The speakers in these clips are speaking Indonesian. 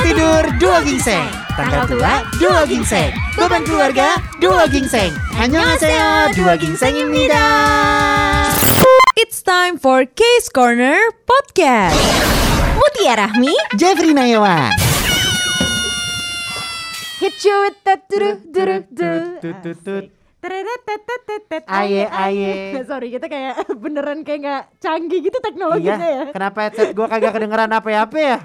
tidur dua gingseng Tanggal tua dua gingseng Beban keluarga dua gingseng Annyeonghaseyo dua gingseng입니다 It's time for Case Corner Podcast. Mutia Rahmi Jeffrey Nayawan Hit you with that duru duru duru Tut-tut-tut. Tereretetetetet. Aye, aye. Sorry kita kayak beneran kayak nggak canggih gitu teknologinya ya Iya kenapa headset gue kagak kedengeran apa-apa ya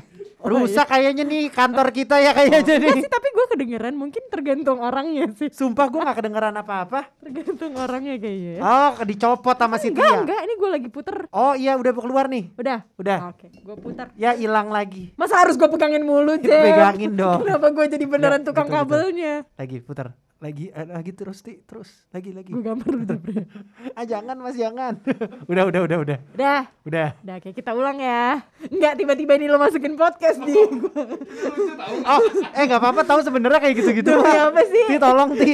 Rusak kayaknya nih kantor kita ya kayaknya nih. sih tapi gue kedengeran mungkin tergantung orangnya sih. Sumpah gue gak kedengeran apa-apa. Tergantung orangnya kayaknya ya. Oh dicopot sama si Enggak Tia. enggak ini gue lagi puter. Oh iya udah keluar nih. Udah? Udah. Oke gue putar Ya hilang lagi. Masa harus gue pegangin mulu Jeff Pegangin dong. Kenapa gue jadi beneran tukang betul, betul. kabelnya? Lagi putar Lagi eh, lagi terus Ti. Terus Lagi lagi. Gue gambar udah Ah jangan mas jangan. Udah udah udah udah. Udah. Udah. Udah kayak kita ulang ya. Enggak tiba-tiba ini lo masukin podcast nih Oh eh gak apa-apa tahu sebenarnya kayak gitu-gitu. Pak. apa sih? Ti tolong Ti.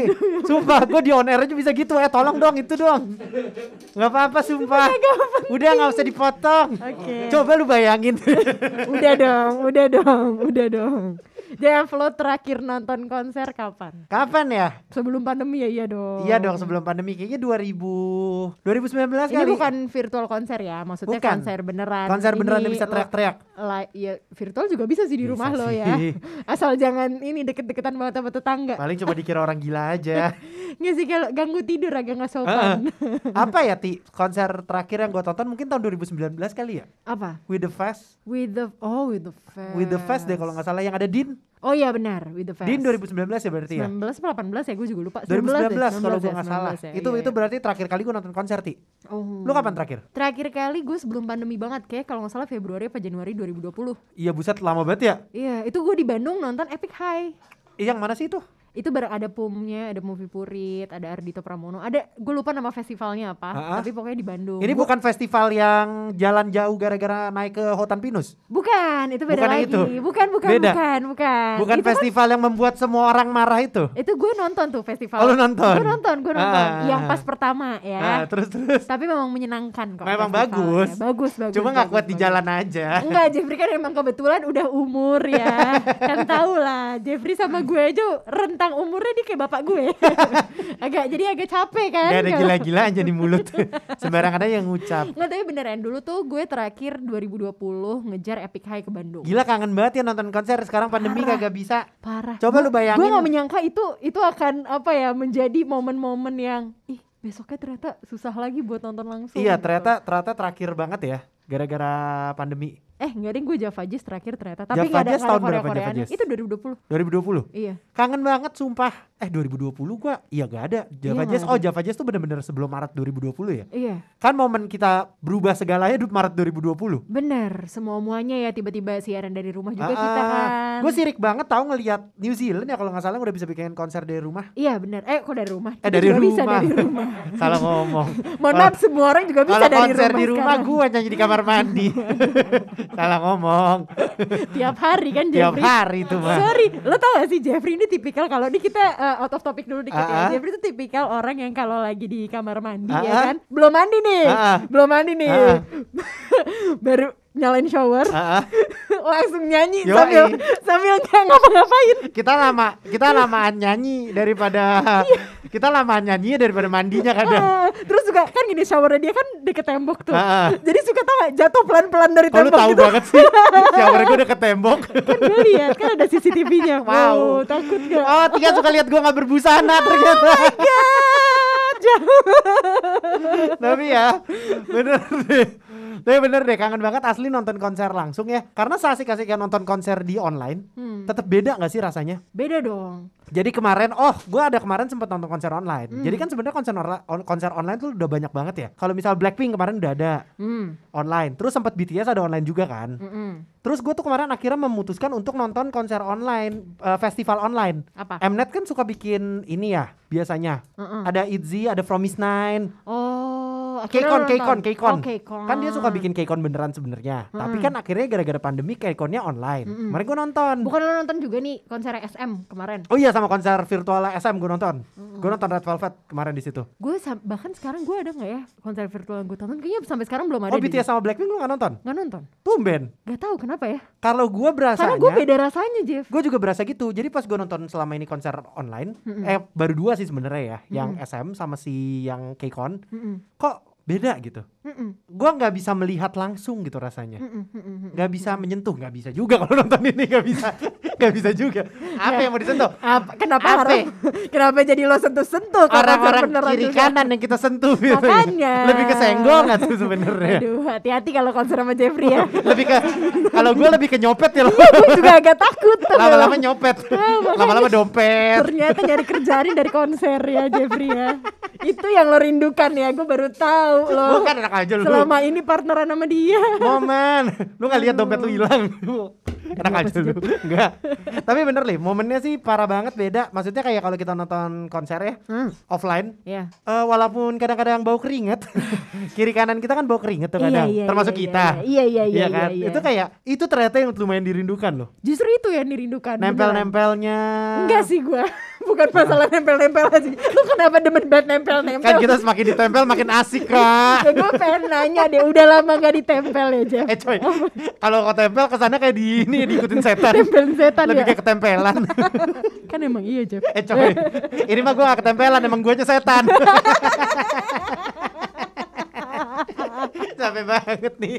Sumpah gue di on air aja bisa gitu. Eh tolong dong itu dong Gak apa-apa sumpah. Udah gak usah dipotong. Oke. Coba lu bayangin. Udah dong, udah dong, udah dong. Jeff lo terakhir nonton konser kapan? Kapan ya? Sebelum pandemi ya iya dong. Iya dong sebelum pandemi Kayaknya 2000 2019 Ini kali bukan virtual konser ya, maksudnya Bukan. konser beneran. Konser beneran Ini bisa lo- teriak-teriak ya virtual juga bisa sih di Bisa rumah lo sih. ya. Asal jangan ini deket-deketan banget sama tetangga. Paling cuma dikira orang gila aja Nggak sih kalau ganggu tidur agak nggak sopan. Apa ya Ti? Konser terakhir yang gue tonton mungkin tahun 2019 kali ya Apa? With the Fest With the oh with the fest. With the Fest deh kalau nggak salah yang ada Din Oh iya benar, with the fest. Din 2019 ya berarti ya? 19 apa 18 ya? Gue juga lupa. 2019 deh, kalau 19 gue ya, nggak salah. 19 ya, itu iya, itu berarti terakhir kali gue nonton konser Ti. Oh. lu kapan terakhir? Terakhir kali gue sebelum pandemi banget kayak kalau nggak salah Februari apa Januari 2020. iya buset lama banget ya? Iya, itu gue di Bandung nonton Epic High. Yang mana sih itu Itu bareng ada Pumnya, ada Movie Purit, ada Ardito Pramono, ada gue lupa nama festivalnya apa, Ah, ah. tapi pokoknya di Bandung. ini Gua- bukan festival yang jalan jauh gara-gara naik ke Hotan Pinus bukan, itu beda Bukan lagi. itu? Bukan, bukan, Beda? bukan, bukan. bukan Itu kan- festival yang membuat semua orang marah itu itu gue nonton tuh festival. Oh, lu nonton? Gue nonton, gue nonton. Ah. Yang pas pertama ya. nah, terus terus Tapi memang menyenangkan kok. Memang bagus. Bagus, bagus. cuma nggak bagus, kuat di jalan aja Enggak, Jeffrey kan emang kebetulan udah umur ya. kan tau lah, Jeffrey sama gue aja rentang umurnya dia kayak bapak gue. agak jadi agak capek kan. Gak ada gila-gilaan jadi mulut sembarangan aja yang ngucap Nggak, tapi beneran dulu tuh gue terakhir 2020 ngejar Epic High ke Bandung. Gila kangen banget ya nonton konser sekarang pandemi Parah. kagak bisa Parah. Coba lu bayangin. Gue gak menyangka itu itu akan apa ya menjadi momen-momen yang ih besoknya ternyata susah lagi buat nonton langsung. Iya gitu. ternyata ternyata terakhir banget ya gara-gara pandemi Eh nggak deh gue Java Jazz terakhir ternyata. Tapi Java nggak ada, Jazz tahun berapa Korea Java Jazz? Itu 2020. 2020 Iya. Kangen banget sumpah Eh 2020 gua Iya gak ada Java Iya, Jazz Oh. Java Jazz tuh bener-bener sebelum Maret 2020 ya Iya. Kan momen kita berubah segalanya di Maret 2020 Bener, semua muanya ya tiba-tiba siaran dari rumah juga kita kan. Gue sirik banget tahu ngelihat New Zealand ya kalau nggak salah udah bisa bikin konser dari rumah Iya bener, eh kok dari rumah? Eh dari rumah bisa dari rumah. Salah ngomong Mohon maaf semua orang juga bisa dari konser rumah di rumah gue nyanyi di kamar mandi Salah ngomong Tiap hari kan Tiap Jeffrey. hari tuh mah Sorry, lo tau gak sih Jeffrey ini tipikal kalau ini kita uh, out of topic dulu dikit Ah, ah. ya. Jeffrey itu tipikal orang yang kalau lagi di kamar mandi Ah, ya ah. kan, belum mandi nih, Ah, ah. belum mandi nih, Ah, ah. baru nyalain shower, Ah, ah. langsung nyanyi Yoi. sambil sambil nggak ngapa-ngapain. kita lama kita lamaan nyanyi daripada kita lamaan nyanyi daripada mandinya kadang Ah, terus juga kan gini showernya dia kan deket tembok tuh. Ah, ah. Jadi suka tau gak jatuh pelan-pelan dari lu tembok tahu gitu. banget sih shower gue deket tembok kan gue lihat kan ada CCTV-nya. Wow. Wow, takut gak? Oh Tika suka lihat gue gak berbusana ternyata God, jauh. Tapi ya bener deh Tapi bener deh kangen banget asli nonton konser langsung ya Karena seasik-asiknya nonton konser di online Hmm, Tetap beda gak sih rasanya? beda dong. Jadi kemarin, oh gue ada kemarin sempet nonton konser online Hmm. Jadi kan sebenarnya konser, orla- on- konser online tuh udah banyak banget ya Kalau misal Blackpink kemarin udah ada Hmm, online Terus sempet BTS ada online juga kan mm-mm. Terus gue tuh kemarin akhirnya memutuskan untuk nonton konser online eh, Festival online Apa? Mnet kan suka bikin ini ya biasanya Mm-mm. Ada ITZY, ada Fromis Nine Oh, akhirnya K-Con, lo K-Con, nonton. K-Con. Oh, K-Con. Kan dia suka bikin K-Con beneran sebenarnya. Tapi kan akhirnya gara-gara pandemi K-Connya online. Mm-mm. Kemarin gue nonton. Bukan lo nonton juga nih konser SM kemarin. Oh iya sama konser virtual SM gue nonton. Mm-mm. Gue nonton Red Velvet kemarin di situ. Gue bahkan sekarang gue ada nggak ya konser virtual yang gue tonton? Kayaknya sampai sekarang belum ada. Oh BTS sama Blackpink lu gak nonton? Nggak nonton. Tumben. Gak tahu kenapa ya. Kalau gue berasanya Karena gue beda rasanya Jeff. Gue juga berasa gitu. Jadi pas gue nonton selama ini konser online, eh baru dua sih sebenarnya ya, yang SM sama si yang K-Con, Mm-mm. kok beda gitu. Mm-mm. Gue nggak bisa melihat langsung gitu rasanya. Nggak bisa menyentuh, nggak bisa juga kalau nonton ini nggak bisa, nggak bisa juga. Apa yang mau disentuh? Apa, kenapa Apa? harus kenapa jadi lo sentuh-sentuh Orang-orang kiri juga? kanan yang kita sentuh gitu. Makanya. Lebih ke senggol nggak tuh sebenarnya? Aduh, hati-hati kalau konser sama Jeffrey ya. lebih ke kalau gue lebih ke nyopet ya loh. gue juga agak takut. Lama-lama nyopet, Ah, lama-lama dompet. Ternyata nyari kerjaan dari konser ya Jeffrey ya. Itu yang lo rindukan ya, gue baru tahu lo. Bukan enak aja lu. Selama ini partneran sama dia. Momen, lu nggak lihat dompet lu hilang. Enak aja lu. Enggak. Tapi bener nih, momennya sih parah banget beda. Maksudnya kayak kalau kita nonton konser ya, Hmm. offline, Ya. eh, walaupun kadang-kadang bau keringet, kiri kanan kita kan bau keringet tuh kadang, Iya, iya, termasuk iya, kita. Iya iya iya. kan? iya, iya. Itu kayak itu ternyata yang lumayan dirindukan loh. Justru itu yang dirindukan. Nempel-nempelnya. Enggak sih gua. Bukan masalah nempel-nempel sih. Lu kenapa demen banget nempel-nempel? Kan kita semakin ditempel makin asik kak. ya gue pengen nanya deh, udah lama gak ditempel ya Jeff? Eh coy, kalau kau tempel ke sana kayak di ini diikutin setan. Tempelin setan Lebih ya? kayak ketempelan. Kan emang iya Jeff. eh coy, ini mah gua gak ketempelan, emang guanya setan. Capek banget nih.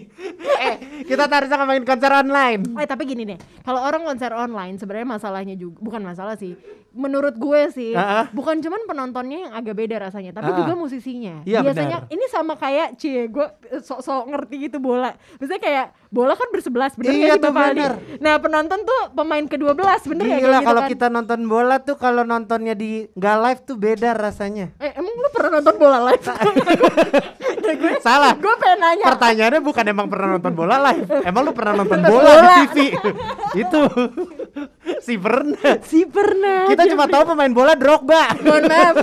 Eh, kita tarik sama main konser online. Eh tapi gini deh, kalau orang konser online sebenarnya masalahnya juga bukan masalah sih. Menurut gue sih, ah. bukan cuman penontonnya yang agak beda rasanya, tapi ah. juga musisinya. Iya, Biasanya benar. ini sama kayak cie, gue sok-sok ngerti gitu bola. Misalnya kayak bola kan bersebelas, bener Iya Aldi? bener. Nah penonton tuh pemain ke-12 bener ya Gila gitu kalau kan? kita nonton bola tuh kalau nontonnya di nggak live tuh beda rasanya. Eh emang lu pernah nonton bola live? Nah, gue, Salah. gue nanya. Pertanyaannya bukan emang pernah nonton bola live, emang lu pernah nonton bola, bola. di TV? Itu si pernah. Si pernah. Kita cuma tahu pemain bola Drogba. Mohon maaf.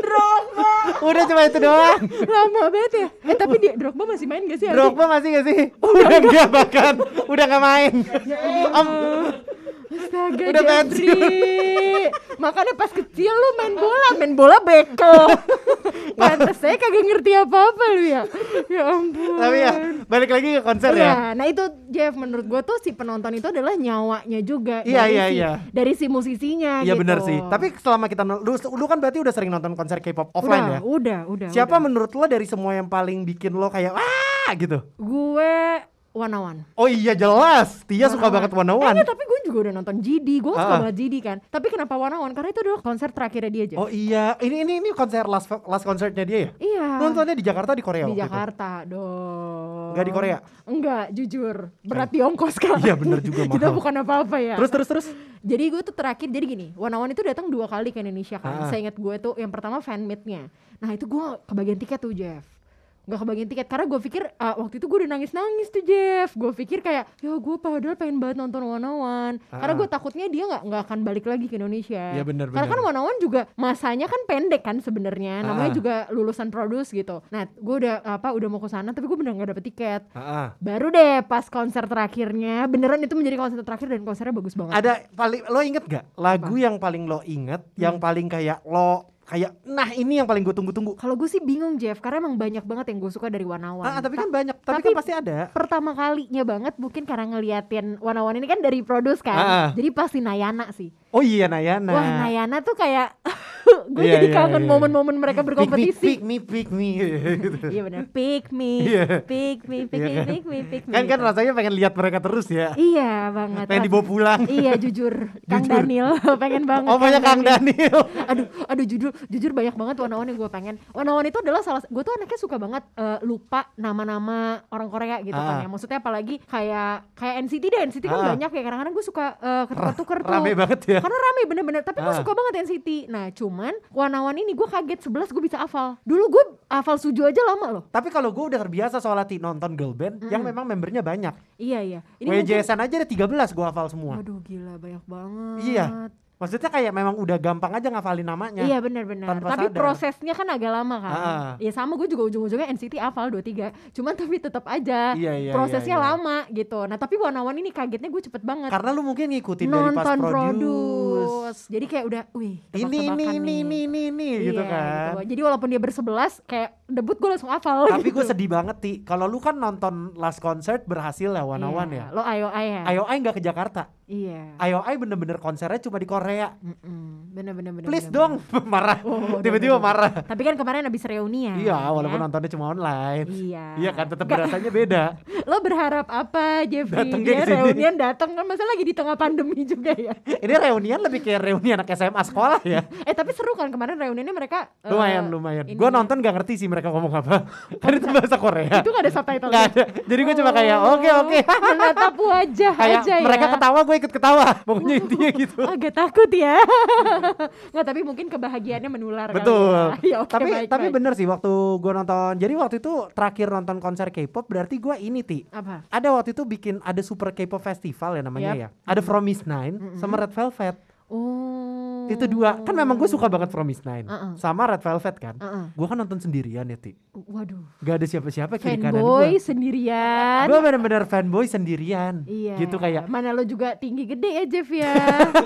Drogba. Udah cuma itu doang. Lama banget ya. Eh tapi dia Drogba masih main gak sih? Drogba masih gak sih? Udah enggak bahkan, udah nggak main. Om, Astaga Udah Jeffrey. Makanya pas kecil lu main bola, main bola bekel. Pantes saya kagak ngerti apa-apa lu ya. Ya ampun. tapi ya balik lagi ke konser ya. Iya, nah itu Jeff menurut gua tuh si penonton itu adalah nyawanya juga Iya, dari iya, si, iya. dari si musisinya Iya gitu. benar sih. Tapi selama kita lu, lu kan berarti udah sering nonton konser K-pop offline udah, ya. udah, udah. Siapa udah. menurut lo dari semua yang paling bikin lo kayak wah gitu? Gue one on one. Oh iya jelas, Tia suka banget one on Eh, one. enggak, tapi gue juga udah nonton GD, gue suka Ah. banget GD kan. Tapi kenapa one on one? Karena itu adalah konser terakhirnya dia aja. Oh iya, ini ini ini konser last last konsernya dia ya? Iya. Nontonnya di Jakarta di Korea di waktu itu? Jakarta dong. Nggak di Korea? Enggak, jujur. Berat di ongkos kan. Iya, bener juga, Kita mahal. bukan apa-apa ya. Terus terus terus. Jadi gue tuh terakhir jadi gini, One on One itu datang dua kali ke Indonesia Ah. kan. Saya ingat gue tuh yang pertama fan meet-nya. Nah itu gue kebagian tiket tuh Jeff. Gak kebagian tiket karena gue pikir ah, waktu itu gue udah nangis-nangis tuh Jeff. Gue pikir kayak ya gue padahal pengen banget nonton One on One. Karena Ah. gue takutnya dia nggak nggak akan balik lagi ke Indonesia. Iya, bener, Karena kan. One on One juga masanya kan pendek kan sebenarnya. Namanya Ah. juga lulusan produce gitu. Nah gue udah apa udah mau ke sana tapi gue bener nggak dapet tiket. Ah, Baru deh pas konser terakhirnya beneran itu menjadi konser terakhir dan konsernya bagus banget. Ada paling lo inget gak lagu yang paling lo inget, yang Hmm. paling kayak lo kayak nah ini yang paling gue tunggu-tunggu. Kalau gue sih bingung Jeff, karena emang banyak banget yang gue suka dari Wanawan. Ah, tapi Ta- kan banyak, tapi, tapi- kan pasti ada. pertama kalinya banget mungkin karena ngeliatin Wanawan ini kan dari produce kan, Ah, ah. jadi pasti Nayana sih. Oh iya Nayana. Wah Nayana tuh kayak gue Iya, jadi iya, kangen iya. momen-momen mereka Pick me, berkompetisi. pick me, pick me. Iya benar, pick me, Iya. pick me, pick Iya me, pick me, pick me. Kan kan gitu. rasanya pengen lihat mereka terus ya. Iya banget. Pengen dibawa pulang. Iya jujur, Kang. Daniel pengen banget. Oh banyak Kang Daniel. aduh aduh jujur jujur banyak banget warna-warna yang gue pengen warna-warna itu adalah salah gue tuh anaknya suka banget eh, lupa nama-nama orang Korea gitu kan Ah. ya maksudnya apalagi kayak kayak NCT deh NCT kan Ah. banyak ya kadang-kadang gue suka eh, ketukar-tukar tuh Rame banget ya. karena rame bener-bener tapi gue Ah. suka banget NCT nah cuman warna-warna ini gue kaget 11 gue bisa hafal dulu gue hafal suju aja lama loh Tapi kalau gue udah terbiasa soal hati nonton girl band yang memang membernya banyak. iya iya ini mungkin- WJSN aja ada 13 gue hafal semua. Waduh gila banyak banget. Iya. Maksudnya kayak memang udah gampang aja ngafalin namanya. Iya benar-benar. Tapi sadar. prosesnya kan agak lama kan. Ah. Ya sama gue juga ujung-ujungnya NCT hafal 23. Cuman tapi tetap aja Iya, iya, prosesnya iya, iya. lama gitu. Nah tapi Wanawan ini kagetnya gue cepet banget. Karena lu mungkin ngikutin dari pas Nonton produce. Jadi kayak udah, wih Ini ini ini ini ini ini gitu Iya, kan. Jadi walaupun dia bersebelas, kayak debut gue langsung hafal. Tapi gitu. gue sedih banget ti. Kalau lu kan nonton last concert berhasil ya one Iya, ya. Lo ayo ayo ya. IOI nggak ke Jakarta. Iya. IOI bener-bener konsernya cuma di Korea. Mm-mm. Bener, Please bener, dong, marah. Oh, Tiba-tiba marah. bener. Tapi kan kemarin abis reunian. Iya, walaupun ya. nontonnya cuma online. Iya. Iya kan, tetap berasanya beda. Lo berharap apa Jeffrey? Dateng Dia ke sini. reunian datang kan masa lagi di tengah pandemi juga ya. Ini reunian lebih kayak reuni anak SMA sekolah ya. Eh tapi seru kan kemarin reuniannya mereka eh, Lumayan, lumayan. ini- Gue nonton gak ngerti sih mereka ngomong apa. Kan itu bahasa Korea. Itu gak ada subtitle Gak ada. Jadi gue cuma kayak oke oke. Menatap wajah Kayak aja ya mereka ketawa gue ikut ketawa. Pokoknya intinya gitu. Agak takut ya Nggak tapi mungkin kebahagiaannya menular kali Betul. ya. Ya, oke, tapi baik, tapi baik. bener sih waktu gue nonton. Jadi waktu itu terakhir nonton konser K-pop berarti gue ini ti. Apa? Ada waktu itu bikin ada Super K-pop Festival ya namanya Yap. ya. Ada Promise Nine sama Red Velvet. Oh Itu dua. Kan memang gue suka banget Promise Nine. Uh-uh. Sama Red Velvet kan. Uh-uh. Gue kan nonton sendirian ya ti. Waduh Gak ada siapa-siapa kiri kanan Fanboy gue. sendirian Gue bener-bener fanboy sendirian. Iya Gitu kayak. Mana lo juga tinggi gede ya Jeff ya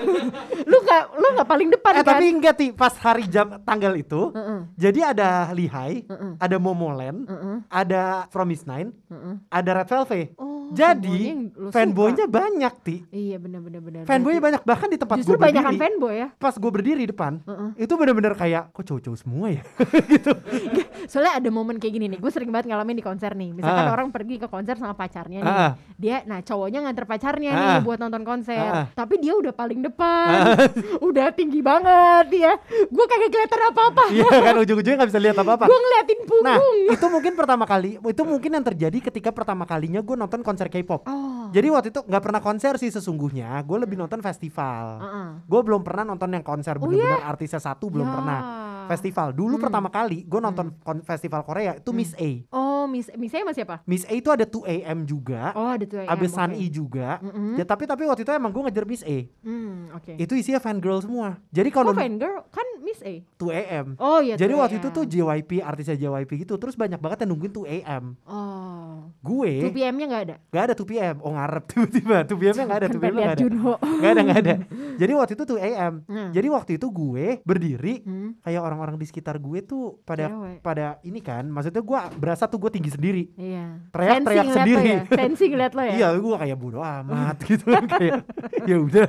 Lu gak, lu gak paling depan Eh kan tapi enggak ti pas hari jam tanggal itu. Heeh. Jadi ada Lihai, Heeh. ada Momoland, Heeh. ada Promise Nine, Heeh. ada Red Velvet. Oh, Jadi yang lu fanboynya banyak ti. Iya bener-bener bener Fanboynya banyak bahkan di tempat Justru gue banyak berdiri. fanboy ya Pas gue berdiri depan, Heeh. itu bener-bener kayak kok cowok-cowok semua ya gitu. Soalnya ada momen kayak gini nih, gue sering banget ngalamin di konser nih. Misalkan Ah. orang pergi ke konser sama pacarnya nih, Ah. dia, nah cowoknya nganter pacarnya Ah. nih buat nonton konser, Ah. tapi dia udah paling depan, udah tinggi banget dia. Gue kagak kelihatan apa-apa. Iya kan ujung-ujungnya nggak bisa lihat apa-apa. Gue ngeliatin Nah, punggung. itu mungkin pertama kali, itu mungkin yang terjadi ketika pertama kalinya gue nonton konser K-pop. Oh. Jadi waktu itu nggak pernah konser sih sesungguhnya, gue lebih nonton festival. Heeh. Gue belum pernah nonton yang konser Oh bener-bener artisnya satu belum Ya. pernah. Festival dulu pertama kali gue nonton kon- festival Korea itu Miss A. Oh, Miss, misalnya masih apa? Miss A itu ada 2 AM juga, Oh, ada tuh. ada AM, Sun oke. E juga. Mm-mm. Ya tapi tapi waktu itu emang gue ngejar Miss A. Hmm, oke. Itu isinya fan girl semua. Jadi kalau fangirl kan Miss A. 2 AM. Oh iya. Jadi 2 waktu itu tuh JYP artisnya JYP gitu terus banyak banget yang nungguin 2 AM. Oh. Gue 2 PM-nya nggak ada. gak ada 2 PM. Oh ngarep tiba-tiba 2 PM nya gak ada 2 Kan PM nya pengen lihat gak ada. Gak ada gak ada. Jadi waktu itu 2 AM. Hmm. Jadi waktu itu gue berdiri Hmm. kayak orang-orang di sekitar gue tuh pada Cewek. pada ini kan maksudnya gue berasa tuh gue tinggi sendiri Iya. Teriak-teriak sendiri. ya? Fancy ngeliat lo ya? iya gue kayak bodo amat gitu kan kayak ya udah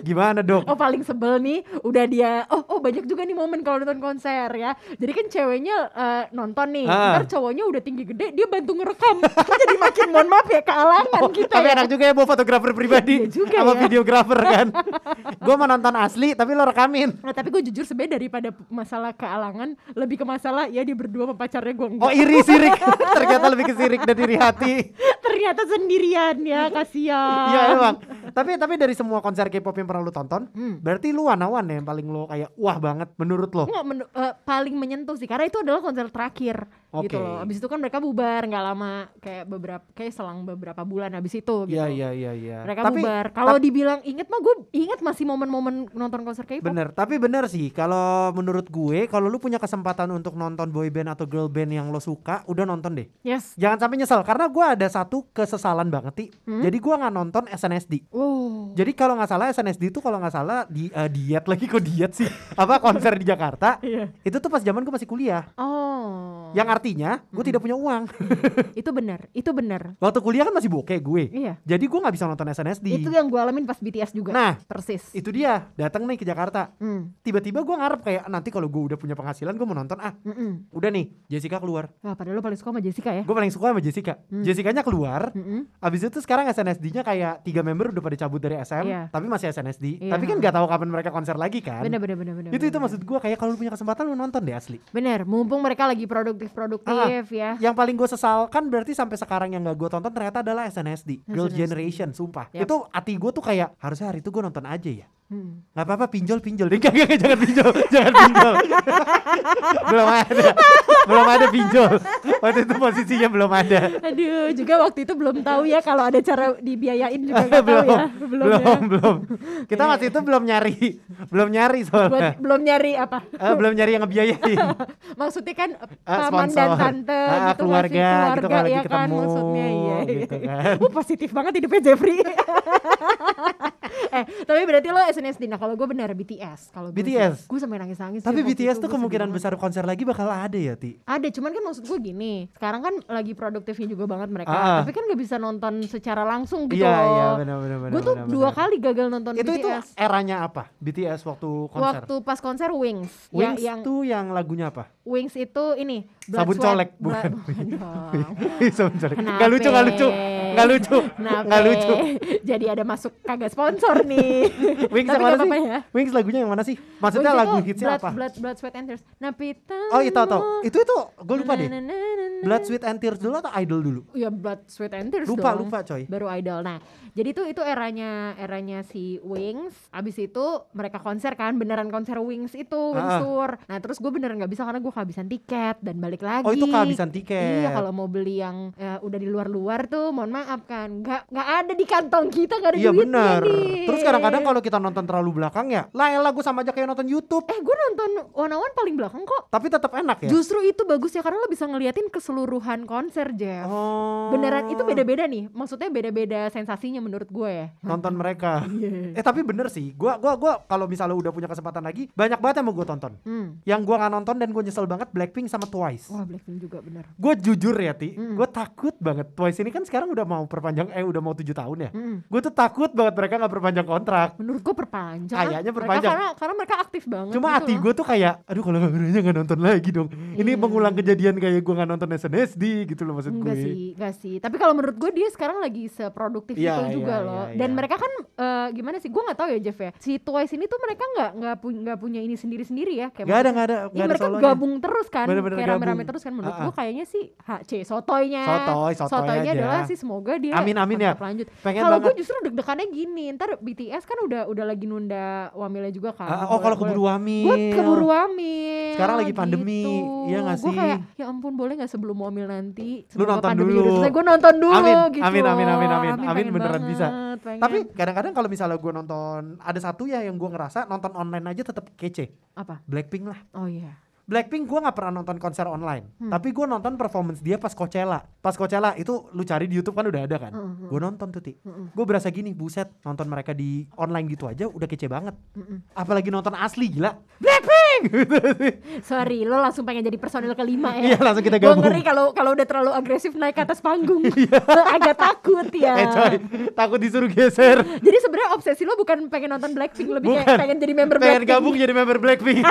gimana dong Oh paling sebel nih udah dia oh oh banyak juga nih momen kalau nonton konser ya. Jadi kan ceweknya eh, nonton nih, Ah. ntar cowoknya udah tinggi gede dia bantu ngerekam. Jadi makin mohon maaf ya kealangan kita tapi ya. enak juga ya bawa fotografer pribadi Iya juga sama ya. videografer kan gue mau nonton asli tapi lo rekamin Nah, tapi gue jujur sebenarnya daripada masalah kealangan lebih ke masalah ya dia berdua sama pacarnya gue enggak. oh iri sirik ternyata lebih ke sirik dan iri hati Ternyata sendirian ya kasihan. iya emang tapi tapi dari semua konser K-pop yang pernah lu tonton Hmm. berarti lu wanawan ya yang paling lo kayak wah banget menurut lo? Enggak men- eh, paling menyentuh sih karena itu adalah konser terakhir gitu Oke. loh. Abis itu kan mereka bubar nggak lama kayak beberapa kayak selang beberapa bulan abis itu gitu. iya iya iya iya Mereka tapi bubar. Kalau dibilang inget mah gue inget masih momen-momen nonton konser K-pop. Bener, tapi bener sih kalau menurut gue kalau lu punya kesempatan untuk nonton boy band atau girl band yang lo suka, udah nonton deh. Yes. Jangan sampai nyesel karena gue ada satu kesesalan banget ti. Hmm? Jadi gue nggak nonton SNSD. Oh. Jadi kalau nggak salah SNSD itu kalau nggak salah di eh, diet lagi kok diet sih. Apa konser di Jakarta? Iya. Itu tuh pas zaman gue masih kuliah. Oh. Yang artinya gue tidak punya uang. itu benar, itu benar. Waktu kuliah kan masih bokeh gue. Iya. Jadi gue nggak bisa nonton SNSD. Itu yang gue alamin pas BTS juga. Nah, persis. itu dia datang nih ke Jakarta. Hmm. Tiba-tiba gue ngarep kayak nanti kalau gue udah punya penghasilan gue mau nonton ah. Mm-mm. Udah nih Jessica keluar. Wah, padahal lo paling suka sama Jessica ya. Gue paling suka sama Jessica. Jessicanya keluar. Mm-mm. Abis itu sekarang SNSD-nya kayak tiga member udah pada cabut dari SM, Iya. tapi masih SNSD. Iya. Tapi kan nggak tahu kapan mereka konser lagi kan. Bener bener bener bener. itu itu bener, maksud gue kayak kalau punya kesempatan lu nonton deh asli. Bener, mumpung mereka lagi produktif produktif ya. Yang paling gue sesalkan berarti sampai sekarang yang gak gue tonton ternyata adalah SNSD, Girl SNSD. Generation, sumpah. Yap. Itu hati gue tuh kayak harusnya hari itu gue nonton aja ya. Hmm. Gak apa-apa pinjol pinjol deh, Enggak, enggak, jangan pinjol, jangan pinjol. Belum ada. belum ada pinjol. Waktu itu posisinya belum ada. Aduh, juga waktu itu belum tahu ya kalau ada cara dibiayain juga nggak tahu belum, ya. belum, ya. belum, Kita waktu itu belum nyari, belum nyari Buat soalnya. belum nyari apa? Eh, belum nyari yang ngebiayain. Maksudnya kan Ah, paman dan sponsor. tante Ah, gitu sih? keluarga, gitu keluarga kalau ya kan ketemu, maksudnya iya. gitu kan. Uh, positif banget hidupnya Jeffrey. eh, tapi berarti lo SNSD. Nah, kalau gue benar BTS. Kalau BTS? gue sampai nangis-nangis. sih Tapi BTS itu, tuh kemungkinan besar konser lagi bakal ada ya, Ti. Ada, cuman kan maksud gue gini. Sekarang kan lagi produktifnya juga banget mereka. Ah. Tapi kan gak bisa nonton secara langsung gitu Iya, iya, benar benar benar. Gue tuh benar, dua benar. kali gagal nonton Itu itu BTS. eranya apa? BTS waktu konser. Waktu pas konser Wings. Wings ya, yang tuh yang lagunya apa? Wings itu ini Sabun Sweat- colek, Blood- bukan. bukan. Sabun colek. Nggak lucu, nggak lucu, nggak lucu, nggak lucu. Jadi ada masuk kagak sponsor nih. Wings yang mana sih? ya. Wings lagunya yang mana sih? Maksudnya Wings lagu hitsnya blood, apa? Blood, blood, Sweat and Tears. Napita. Oh itu tau. Itu itu gue lupa deh. Blood, Sweat and Tears dulu atau Idol dulu? Ya Blood, Sweat and Tears Lupa, dong. lupa, coy. Baru Idol. Nah, jadi itu itu eranya eranya si Wings. Abis itu mereka konser kan, beneran konser Wings itu, Wings Ah. tour. Nah, terus gue beneran nggak bisa karena gue kehabisan tiket dan balik lagi. Oh itu kehabisan tiket. Iya, kalau mau beli yang eh, udah di luar-luar tuh, mohon maaf kan, nggak nggak ada di kantong kita, nggak ada Iya nih. Terus kadang-kadang kalau kita nonton terlalu belakang ya, lah elah gue sama aja kayak nonton YouTube. eh gue nonton One on One paling belakang kok. Tapi tetap enak ya. Justru itu bagus ya karena lo bisa ngeliatin keseluruhan konser Jeff. Oh. Beneran itu beda-beda nih. Maksudnya beda-beda sensasinya menurut gue ya. Nonton mereka. Iya. Eh tapi bener sih, gua gua gua kalau misalnya udah punya kesempatan lagi, banyak banget yang mau gue tonton. Hmm. Yang gua nggak nonton dan gue nyesel banget Blackpink sama Twice. Wah Blackpink juga bener. Gue jujur ya Ti, Mm. gue takut banget Twice ini kan sekarang udah mau perpanjang, eh udah mau tujuh tahun ya. Mm. Gue tuh takut banget mereka nggak perpanjang kontrak. Menurut gue perpanjang. Kayaknya Mereka perpanjang. karena karena mereka aktif banget. Cuma gitu hati gue tuh kayak, aduh kalau nggak nggak nonton lagi dong. Ini Iya. mengulang kejadian kayak gue nggak nonton SNSD gitu loh maksud Enggak gue. sih, enggak sih. Tapi kalau menurut gue dia sekarang lagi seproduktif Iya, itu juga iya, loh. iya, Dan iya. mereka kan eh, gimana sih? Gue nggak tahu ya Jeff ya. Si Twice ini tuh mereka nggak nggak pu- nggak punya ini sendiri-sendiri ya. Kayak Gak ada nggak ada Iya nggak ada mereka solonya. gabung terus kan, Bener-bener kayak rame-rame terus kan. Menurut Ah, ah. gue kayaknya sih HC sotoynya. Sotoy, sotoy Sotoynya aja. adalah sih semoga dia Amin, amin ya. lanjut. Pengen Kalau gue justru deg-degannya gini, ntar BTS kan udah udah lagi nunda Wamilnya juga kan. Ah, oh kalau keburu wamil. Gue keburu wamil. Sekarang lagi pandemi, iya nggak Gue sih? kayak ya ampun boleh nggak sebelum wamil nanti. Lu nonton pandemi dulu. gue nonton dulu Amin, gitu. amin, amin, amin, amin. Amin, pengen beneran bisa. banget, pengen. Tapi kadang-kadang kalau misalnya gue nonton ada satu ya yang gue ngerasa nonton online aja tetap kece. apa? Blackpink lah. Oh iya. Blackpink gue nggak pernah nonton konser online, Hmm. tapi gue nonton performance dia pas Coachella. Pas Coachella itu lu cari di YouTube kan udah ada kan. Mm-mm. Gue nonton tuh ti. Mm-mm. Gue berasa gini, buset nonton mereka di online gitu aja udah kece banget. Mm-mm. Apalagi nonton asli gila. Blackpink. Sorry, lo langsung pengen jadi personil kelima Iya ya. langsung kita Gue gabung. ngeri kalau kalau udah terlalu agresif naik ke atas panggung. Agak takut ya. Eh coy, takut disuruh geser. Jadi sebenarnya obsesi lo bukan pengen nonton Blackpink, lebih Bukan. kayak pengen jadi member Pengen Blackpink. gabung jadi member Blackpink.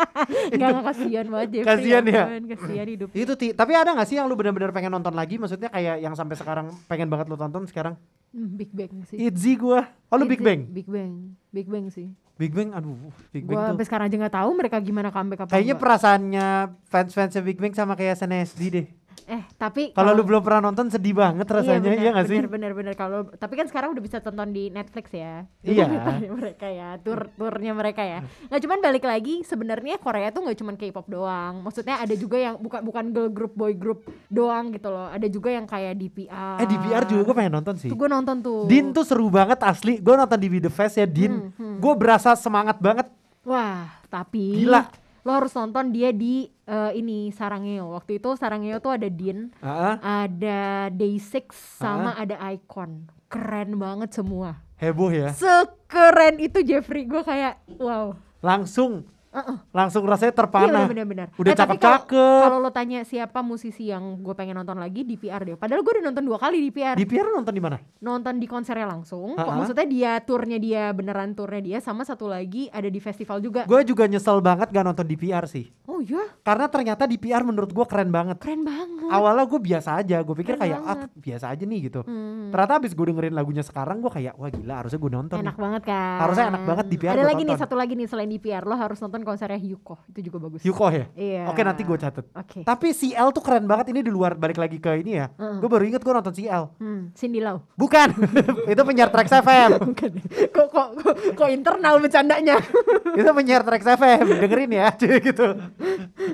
Enggak kasihan banget Jeffrey. Kasihan ya? Kasihan hidup. itu ti. Tapi ada gak sih yang lu benar-benar pengen nonton lagi? Maksudnya kayak yang sampai sekarang pengen banget lu tonton sekarang? Hmm, Big Bang sih. Itzy gua. Oh lu Big Bang? Big Bang. Big Bang sih. Big Bang, aduh, Big Bang tuh. sampai sekarang aja nggak tahu mereka gimana comeback apa Kayaknya perasaannya fans-fansnya Big Bang sama kayak SNSD deh. Eh, tapi Kalau lu belum pernah nonton sedih banget rasanya, iya, gak sih? Bener bener kalau tapi kan sekarang udah bisa tonton di Netflix ya. Iya. Mereka ya, tur turnya mereka ya. Nggak cuman balik lagi sebenarnya Korea tuh nggak cuman K-pop doang. Maksudnya ada juga yang bukan bukan girl group boy group doang gitu loh. Ada juga yang kayak DPR. Eh di PR juga gue pengen nonton sih. Tuh gue nonton tuh. Din tuh seru banget asli. Gue nonton di The Fest ya Din. Hmm, Gue berasa semangat banget. Wah, tapi Gila. lo harus nonton dia di eh, ini Sarangeo. Waktu itu Sarangeo tuh ada Din, Ah, ada Day6 sama ada Icon. Keren banget semua. heboh ya. Sekeren itu Jeffrey, gue kayak wow. Langsung, Uh-uh. langsung rasanya Iya terpana. bener-bener. Udah Eh, tapi cakep-cakep. kalau- lo tanya siapa musisi yang gue pengen nonton lagi di PR deh. Padahal gue udah nonton dua kali di PR. Di PR nonton di mana? nonton di konsernya langsung. Kok Ha-ha. maksudnya dia turnya dia beneran turnya dia sama satu lagi ada di festival juga. Gue juga nyesel banget gak nonton di PR sih. Oh iya, Karena ternyata di PR menurut gue keren banget. keren banget. Awalnya gue biasa aja, gue pikir Keren kayak ah biasa aja nih gitu. Hmm. Ternyata abis gue dengerin lagunya sekarang gue kayak wah gila harusnya gue nonton. Enak nih. banget kan. Harusnya enak banget di PR Ada lagi nih tonton. satu lagi nih selain di PR lo harus nonton konsernya Yuko, itu juga bagus. Yuko ya? Iya. Oke nanti gue catet. Oke. Tapi CL tuh keren banget ini di luar balik lagi ke ini ya. Heeh. Gue baru inget gue nonton CL. Hmm, Cindy Lau. Bukan, itu penyiar Trax FM. Bukan. kok, kok, kok, kok internal bercandanya? itu penyiar Trax FM, dengerin ya, gitu.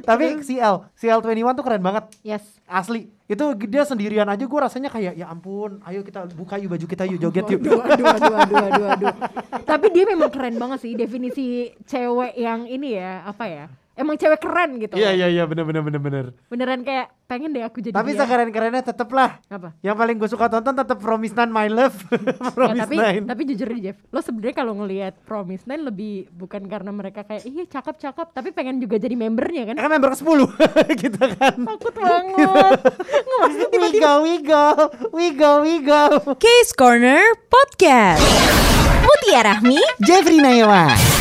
Tapi CL, CL21 tuh keren banget, yes. asli. Itu dia sendirian aja gue rasanya kayak ya ampun, ayo kita buka yuk baju kita yuk joget yuk. Aduh, aduh, aduh, aduh, aduh, aduh. Tapi dia memang keren banget sih definisi cewek yang ini ya, apa ya? Emang cewek keren gitu. Iya iya iya bener bener bener bener. Beneran kayak pengen deh aku jadi Tapi dia. sekeren kerennya tetep lah. apa? Yang paling gue suka tonton tetep Promise Nine My Love. Ya, Promise tapi Nine. tapi jujur nih Jeff, lo sebenarnya kalau ngelihat Promise Nine lebih bukan karena mereka kayak iya cakep cakep, tapi pengen juga jadi membernya kan? Ya kan member ke 10 gitu kan. Takut banget. Nggak maksudnya We go, we go, we go, we go. Case Corner Podcast. Mutia Rahmi Jeffrey Nayawan.